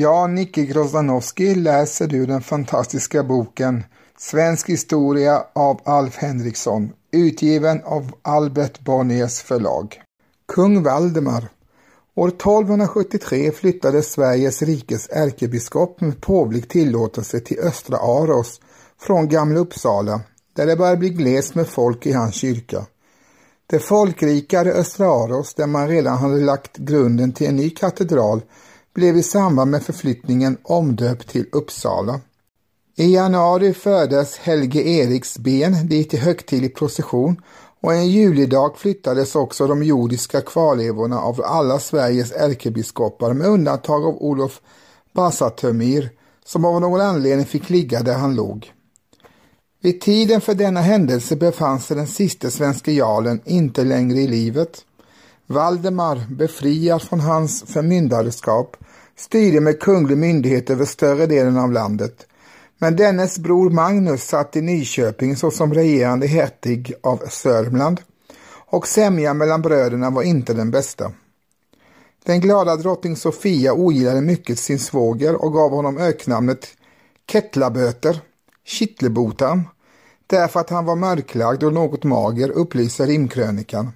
Ja, Nicke Grozdanowski läser du den fantastiska boken Svensk historia av Alf Henriksson, utgiven av Albert Bonniers förlag. Kung Valdemar År 1273 flyttade Sveriges rikes ärkebiskop med påvlig tillåtelse till Östra Aros från Gamla Uppsala, där det började bli glest med folk i hans kyrka. Det folkrikare Östra Aros, där man redan hade lagt grunden till en ny katedral, blev i samband med förflyttningen omdöpt till Uppsala. I januari fördes Helge Eriks ben dit i högtidlig procession och en julidag flyttades också de jordiska kvarlevorna av alla Sveriges ärkebiskopar med undantag av Olof Basatömir som av någon anledning fick ligga där han låg. Vid tiden för denna händelse befann sig den siste svenske jarlen inte längre i livet. Valdemar, befriad från hans förmyndarskap, styrde med kunglig myndighet över större delen av landet. Men dennes bror Magnus satt i Nyköping såsom regerande hertig av Sörmland och sämjan mellan bröderna var inte den bästa. Den glada drottning Sofia ogillade mycket sin svåger och gav honom öknamnet Kettlaböter, Kittlebotan, därför att han var mörklagd och något mager, upplyser rimkrönikan.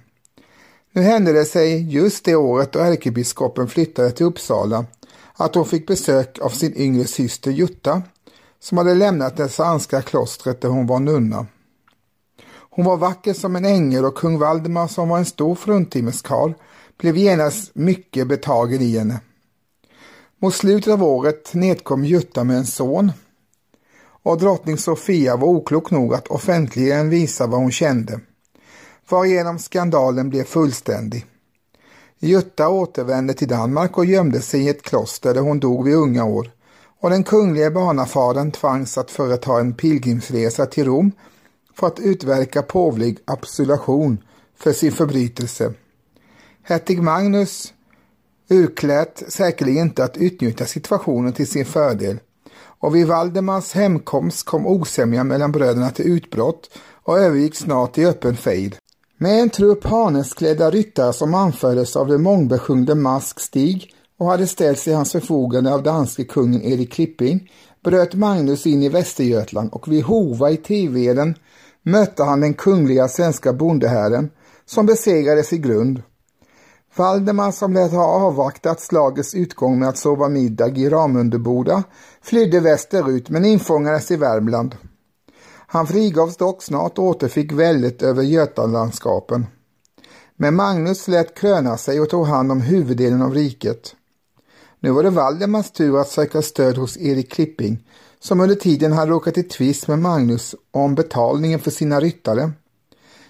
Nu hände det sig just det året då ärkebiskopen flyttade till Uppsala att hon fick besök av sin yngre syster Jutta som hade lämnat det sanska klostret där hon var nunna. Hon var vacker som en ängel och kung Valdemar som var en stor fruntimmerskarl blev genast mycket betagen i henne. Mot slutet av året nedkom Jutta med en son och drottning Sofia var oklok nog att offentligen visa vad hon kände, varigenom skandalen blev fullständig. Jutta återvände till Danmark och gömde sig i ett kloster där hon dog vid unga år och den kungliga barnafadern tvangs att företa en pilgrimsresa till Rom för att utverka påvlig absolution för sin förbrytelse. Hertig Magnus urklät säkerligen inte att utnyttja situationen till sin fördel och vid Valdemars hemkomst kom osämjan mellan bröderna till utbrott och övergick snart i öppen fejd. Med en trupp hanesklädda ryttare som anfördes av den mångbesjungde Mask Stig och hade ställts till hans förfogande av danske kungen Erik Klipping bröt Magnus in i Västergötland och vid Hova i Tiveden mötte han den kungliga svenska bondehären som besegrades i grund. Valdemar som lät ha avvaktat slagets utgång med att sova middag i Ramundeboda flydde västerut men infångades i Värmland. Han frigavs dock snart och återfick väldet över Götalandskapen. Men Magnus lät kröna sig och tog hand om huvuddelen av riket. Nu var det Valdemars tur att söka stöd hos Erik Klipping som under tiden hade råkat i tvist med Magnus om betalningen för sina ryttare.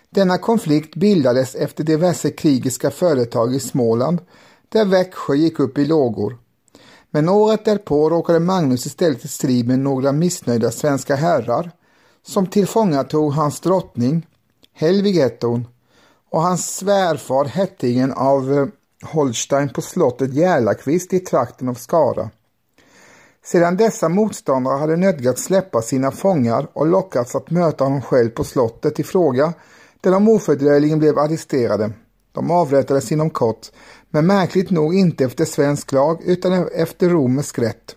Denna konflikt bildades efter diverse krigiska företag i Småland där Växjö gick upp i lågor. Men året därpå råkade Magnus istället i strid med några missnöjda svenska herrar som tillfångatog hans drottning Helvigetton och hans svärfar hertigen av eh, Holstein på slottet Järlakvist i trakten av Skara. Sedan dessa motståndare hade nödgats släppa sina fångar och lockats att möta honom själv på slottet i fråga, där de ofördröjligen blev arresterade. De avrättades inom kort, men märkligt nog inte efter svensk lag utan efter romersk rätt.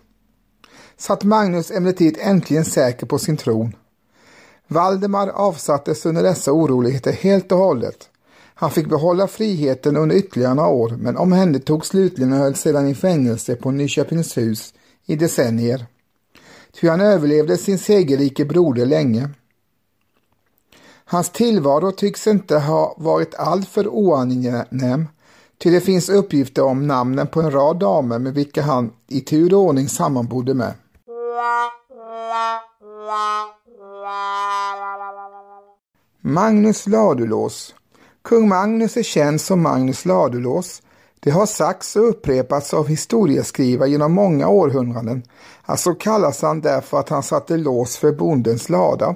Satt Magnus emellertid äntligen säker på sin tron. Valdemar avsattes under dessa oroligheter helt och hållet. Han fick behålla friheten under ytterligare några år men omhändertogs slutligen och hölls sedan i fängelse på Nyköpingshus i decennier. Ty han överlevde sin segerrike broder länge. Hans tillvaro tycks inte ha varit alltför oangenäm, ty det finns uppgifter om namnen på en rad damer med vilka han i tur och ordning sammanbodde med. Magnus Ladulås Kung Magnus är känd som Magnus Ladulås. Det har sagts och upprepats av historieskrivare genom många århundraden. Alltså kallas han därför att han satte lås för bondens lada.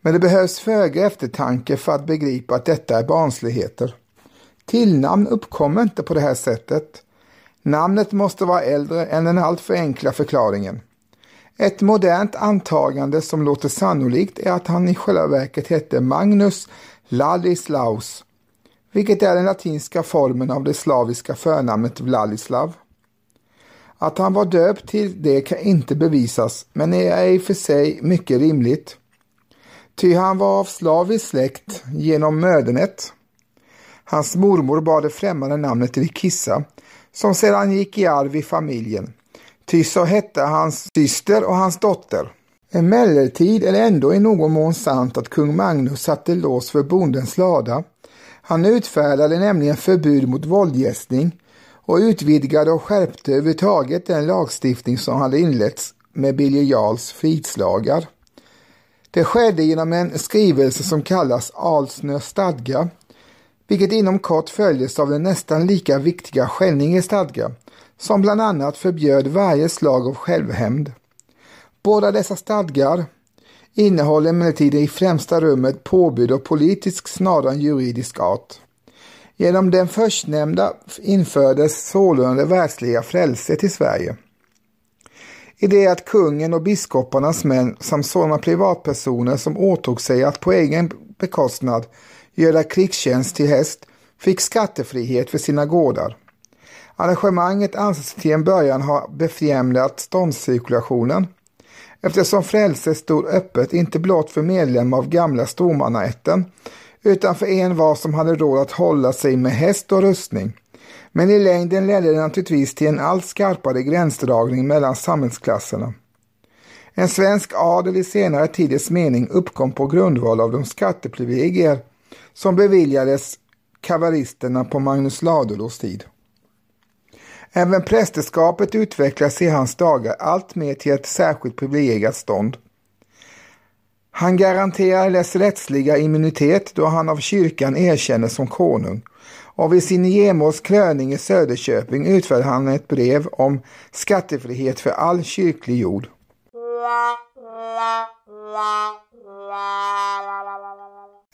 Men det behövs föga eftertanke för att begripa att detta är barnsligheter. Tillnamn uppkommer inte på det här sättet. Namnet måste vara äldre än den alltför enkla förklaringen. Ett modernt antagande som låter sannolikt är att han i själva verket hette Magnus Ladislaus, vilket är den latinska formen av det slaviska förnamnet Vladislav. Att han var döpt till det kan inte bevisas, men är i och för sig mycket rimligt. Ty han var av slavisk släkt genom mödernet. Hans mormor bar det främmande namnet Rikissa, som sedan gick i arv i familjen. Ty så hette hans syster och hans dotter. Emellertid är det ändå i någon mån sant att kung Magnus satte lås för bondens lada. Han utfärdade nämligen förbud mot våldgästning och utvidgade och skärpte överhuvudtaget den lagstiftning som hade inletts med Birger Jarls fridslagar. Det skedde genom en skrivelse som kallas Alsnö stadga, vilket inom kort följdes av den nästan lika viktiga Skänninge stadga, som bland annat förbjöd varje slag av självhämnd. Båda dessa stadgar innehåller emellertid i främsta rummet påbud av politisk snarare än juridisk art. Genom den förstnämnda infördes sålunda världsliga frälset i Sverige. I det att kungen och biskoparnas män samt sådana privatpersoner som åtog sig att på egen bekostnad göra krigstjänst till häst fick skattefrihet för sina gårdar. Arrangemanget anses till en början ha befrämjat ståndscirkulationen eftersom frälse stod öppet inte blott för medlemmar av gamla stormannaätten utan för en var som hade råd att hålla sig med häst och rustning. Men i längden ledde det naturligtvis till en allt skarpare gränsdragning mellan samhällsklasserna. En svensk adel i senare tiders mening uppkom på grundval av de skatteprivilegier som beviljades kavaristerna på Magnus Ladulås tid. Även prästerskapet utvecklas i hans dagar allt mer till ett särskilt privilegierat stånd. Han garanterar dess rättsliga immunitet då han av kyrkan erkänns som konung och vid sin gemåls kröning i Söderköping utfärdade han ett brev om skattefrihet för all kyrklig jord.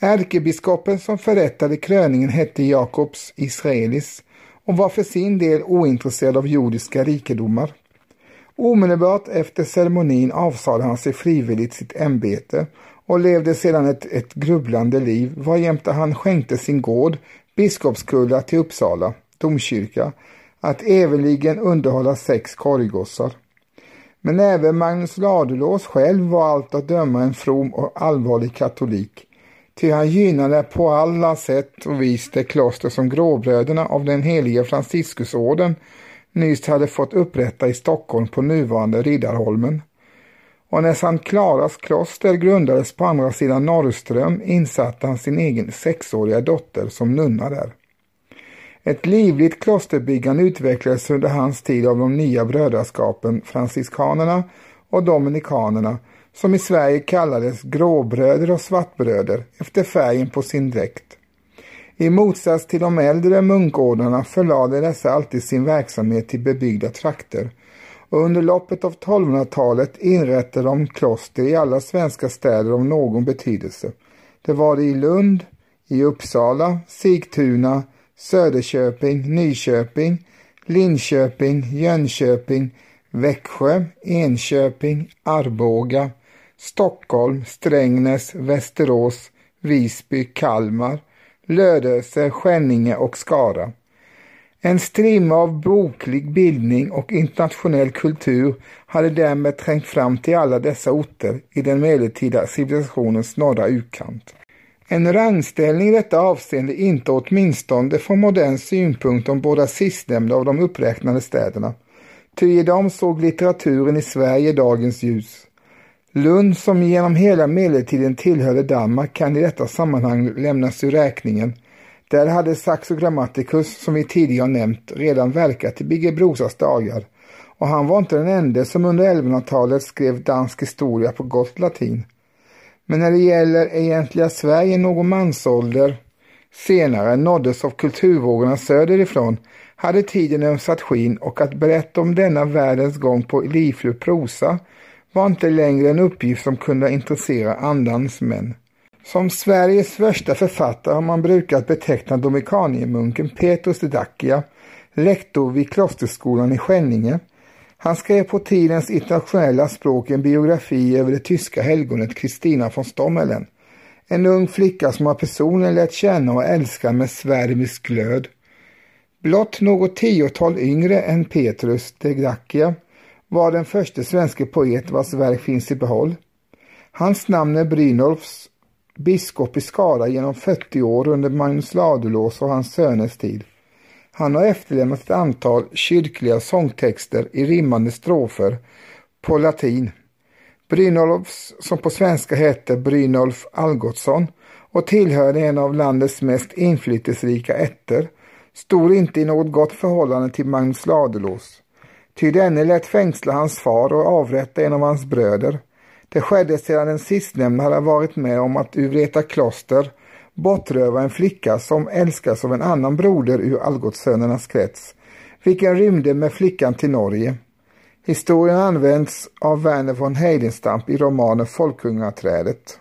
Ärkebiskopen som förrättade kröningen hette Jakobs Israelis och var för sin del ointresserad av jordiska rikedomar. Omedelbart efter ceremonin avsade han sig frivilligt sitt ämbete och levde sedan ett, ett grubblande liv varjämte han skänkte sin gård, Biskopskulla till Uppsala domkyrka, att ävenligen underhålla sex korgossar. Men även Magnus Ladulås själv var allt att döma en from och allvarlig katolik, ty han gynnade på alla sätt och vis det kloster som gråbröderna av den helige Franciscusorden nyss hade fått upprätta i Stockholm på nuvarande Riddarholmen. Och när Sankt Klaras kloster grundades på andra sidan Norrström insatte han sin egen sexåriga dotter som nunna där. Ett livligt klosterbyggande utvecklades under hans tid av de nya brödraskapen franciskanerna och dominikanerna som i Sverige kallades gråbröder och svartbröder efter färgen på sin dräkt. I motsats till de äldre munkordnarna förlade dessa alltid sin verksamhet till bebyggda trakter och under loppet av 1200-talet inrättade de kloster i alla svenska städer av någon betydelse. Det var i Lund, i Uppsala, Sigtuna, Söderköping, Nyköping, Linköping, Jönköping, Växjö, Enköping, Arboga, Stockholm, Strängnäs, Västerås, Visby, Kalmar, Lödöse, Skänninge och Skara. En strimma av boklig bildning och internationell kultur hade därmed trängt fram till alla dessa orter i den medeltida civilisationens norra utkant. En rangställning i detta avseende inte åtminstone från modern synpunkt om båda sistnämnda av de uppräknade städerna, ty i dem såg litteraturen i Sverige dagens ljus. Lund som genom hela medeltiden tillhörde Danmark kan i detta sammanhang lämnas ur räkningen. Där hade Saxo Grammaticus, som vi tidigare nämnt, redan verkat i Birger Brosas dagar och han var inte den enda som under 1100-talet skrev dansk historia på gott latin. Men när det gäller egentliga Sverige någon mansålder senare nåddes av kulturvågorna söderifrån hade tiden ömsat skinn och att berätta om denna världens gång på livfull prosa var inte längre en uppgift som kunde intressera andans män. Som Sveriges första författare har man brukat beteckna dominikaniermunken Petrus de Dacia, lektor vid klosterskolan i Skänninge. Han skrev på tidens internationella språk en biografi över det tyska helgonet Kristina von Stommelen. En ung flicka som har personligen lärt känna och älska med svärmisk glöd. Blott något tiotal yngre än Petrus de Dacia var den första svenska poet vars verk finns i behåll. Hans namn är Brynolfs, biskop i Skara genom 40 år under Magnus Ladulås och hans söners tid. Han har efterlämnat ett antal kyrkliga sångtexter i rimmande strofer på latin. Brynolfs, som på svenska hette Brynolf Algotsson och tillhörde en av landets mest inflytelserika ätter, stod inte i något gott förhållande till Magnus Ladulås. Ty denne lät fängsla hans far och avrätta en av hans bröder. Det skedde sedan den sistnämnda hade varit med om att ur Vreta kloster bortröva en flicka som älskas av en annan broder ur Algotssönernas krets, vilken rymde med flickan till Norge. Historien används av Werner von Heidenstamp i romanen Folkungaträdet.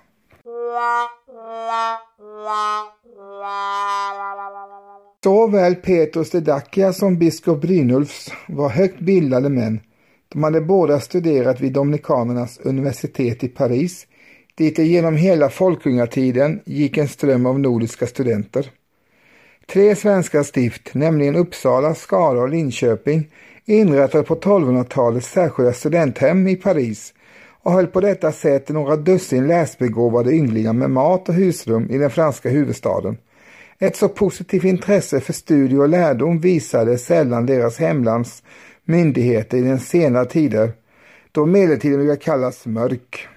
Såväl Petrus de Dacia som biskop Brynulfs var högt bildade män. De hade båda studerat vid Dominikanernas universitet i Paris, dit det genom hela folkungatiden gick en ström av nordiska studenter. Tre svenska stift, nämligen Uppsala, Skara och Linköping, inrättade på 1200-talet särskilda studenthem i Paris och höll på detta sätt några dussin läsbegåvade ynglingar med mat och husrum i den franska huvudstaden. Ett så positivt intresse för studie och lärdom visade sällan deras hemlands myndigheter i den sena tider, då medeltiden brukar kallas mörk.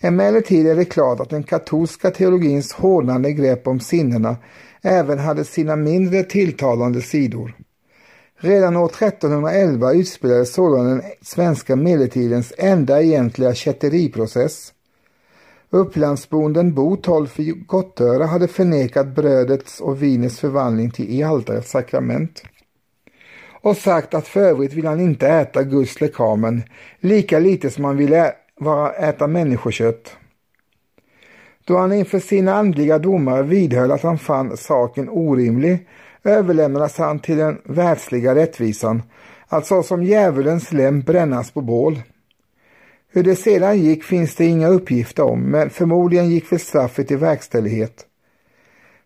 Emellertid är det klart att den katolska teologins hårdnande grepp om sinnena även hade sina mindre tilltalande sidor. Redan år 1311 utspelades sålunda den svenska medeltidens enda egentliga kätteriprocess. Upplandsbonden Bo Tolfi i Gottöra hade förnekat brödets och vinets förvandling till i altarets sakrament och sagt att för övrigt vill han inte äta Guds lekamen, lika lite som han ville vara äta människokött. Då han inför sina andliga domare vidhöll att han fann saken orimlig överlämnades han till den världsliga rättvisan, alltså som djävulens lem brännas på bål. Hur det sedan gick finns det inga uppgifter om, men förmodligen gick väl straffet i verkställighet.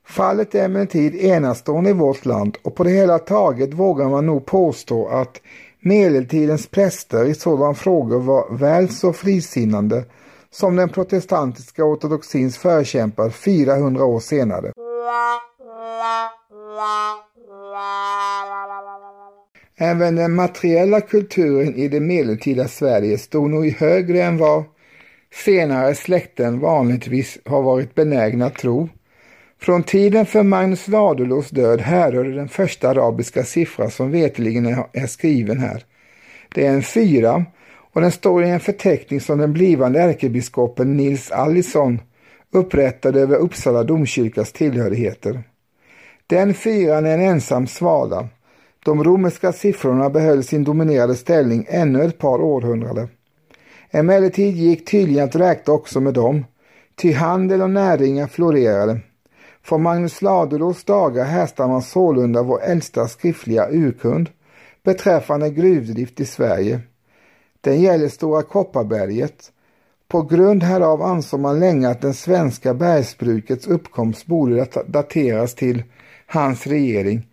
Fallet är emellertid enastående i vårt land och på det hela taget vågar man nog påstå att medeltidens präster i sådana frågor var väl så frisinnande som den protestantiska ortodoxins förkämpar 400 år senare. Även den materiella kulturen i det medeltida Sverige stod nog högre än vad senare släkten vanligtvis har varit benägna att tro. Från tiden för Magnus Ladulås död härrör den första arabiska siffra som veteligen är skriven här. Det är en fyra och den står i en förteckning som den blivande ärkebiskopen Nils Allison upprättade över Uppsala domkyrkas tillhörigheter. Den fyran är en ensam svala. De romerska siffrorna behöll sin dominerade ställning ännu ett par århundraden. Emellertid gick tydligen att räkna också med dem, ty handel och näringar florerade. Från Magnus Ladulås dagar härstammar sålunda vår äldsta skriftliga urkund beträffande gruvdrift i Sverige. Den gäller Stora Kopparberget. På grund härav ansåg man länge att den svenska bergsbrukets uppkomst borde dateras till hans regering.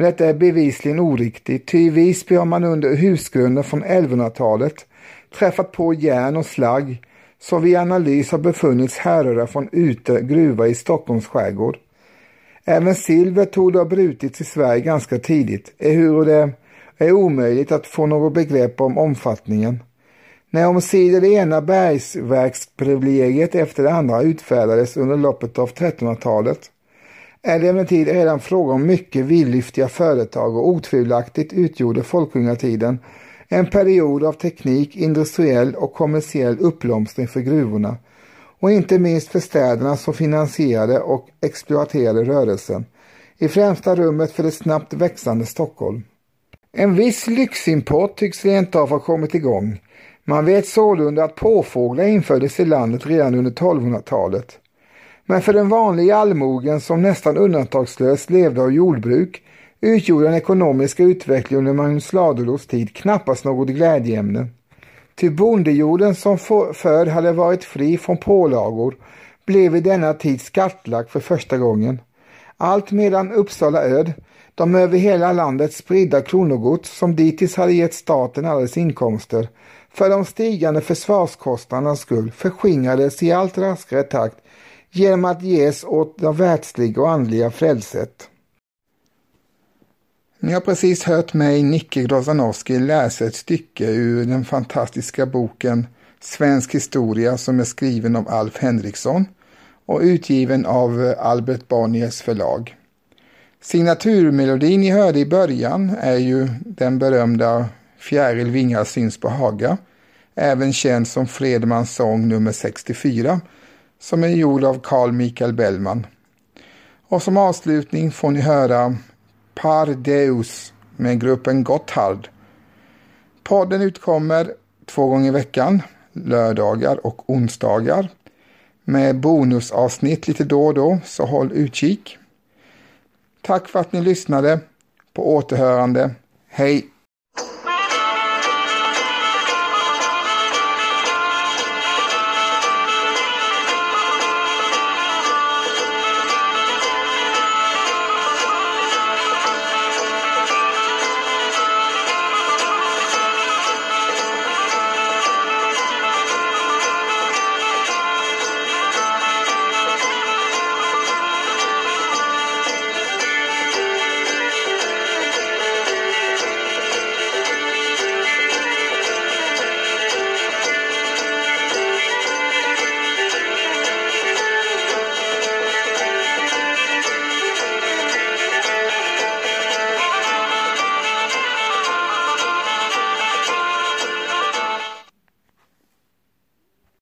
Men detta är bevisligen oriktigt, ty i Visby har man under husgrunden från 1100-talet träffat på järn och slagg som vid analys har befunnits härröra från Ute gruva i Stockholms skärgård. Även silver torde ha brutits i Sverige ganska tidigt, ehuru det är omöjligt att få något begrepp om omfattningen. När omsider det ena bergsverksprivilegiet efter det andra utfärdades under loppet av 1300-talet är det emellertid redan fråga om mycket vidlyftiga företag och otvivelaktigt utgjorde folkungatiden en period av teknik, industriell och kommersiell uppblomstring för gruvorna och inte minst för städerna som finansierade och exploaterade rörelsen, i främsta rummet för det snabbt växande Stockholm. En viss lyximport tycks rent av ha kommit igång. Man vet sålunda att påfåglar infördes i landet redan under 1200-talet. Men för den vanliga allmogen som nästan undantagslöst levde av jordbruk utgjorde den ekonomiska utvecklingen under Magnus Ladulås tid knappast något glädjeämne. Ty bondejorden som förr hade varit fri från pålagor blev i denna tid skattlagd för första gången. Allt medan Uppsala Öd, de över hela landet spridda kronogods som dittills hade gett staten alla dess inkomster, för de stigande försvarskostnadernas skull förskingrades i allt raskare takt genom att ges åt det världsliga och andliga frälset. Ni har precis hört mig, Nicke Grozanowski, läsa ett stycke ur den fantastiska boken Svensk historia som är skriven av Alf Henriksson och utgiven av Albert Bonniers förlag. Signaturmelodin ni hörde i början är ju den berömda Fjäril vingar syns på Haga, även känd som Fredmans sång nummer 64, som är gjord av Carl Michael Bellman. Och som avslutning får ni höra Par Deus med gruppen Gotthard. Podden utkommer två gånger i veckan, lördagar och onsdagar med bonusavsnitt lite då och då, så håll utkik. Tack för att ni lyssnade. På återhörande. Hej!